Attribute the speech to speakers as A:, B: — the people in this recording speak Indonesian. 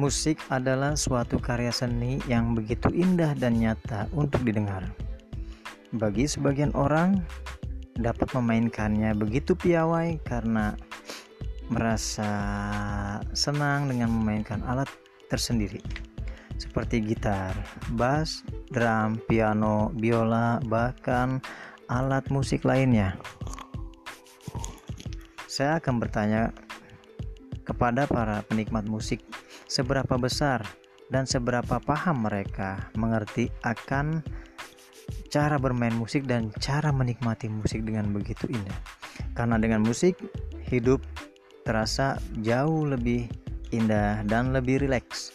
A: Musik adalah suatu karya seni yang begitu indah dan nyata untuk didengar. Bagi sebagian orang, dapat memainkannya begitu piawai karena merasa senang dengan memainkan alat tersendiri seperti gitar, bass, drum, piano, biola, bahkan alat musik lainnya. Saya akan bertanya kepada para penikmat musik seberapa besar dan seberapa paham mereka mengerti akan cara bermain musik dan cara menikmati musik dengan begitu indah. Karena dengan musik, hidup terasa jauh lebih indah dan lebih rileks.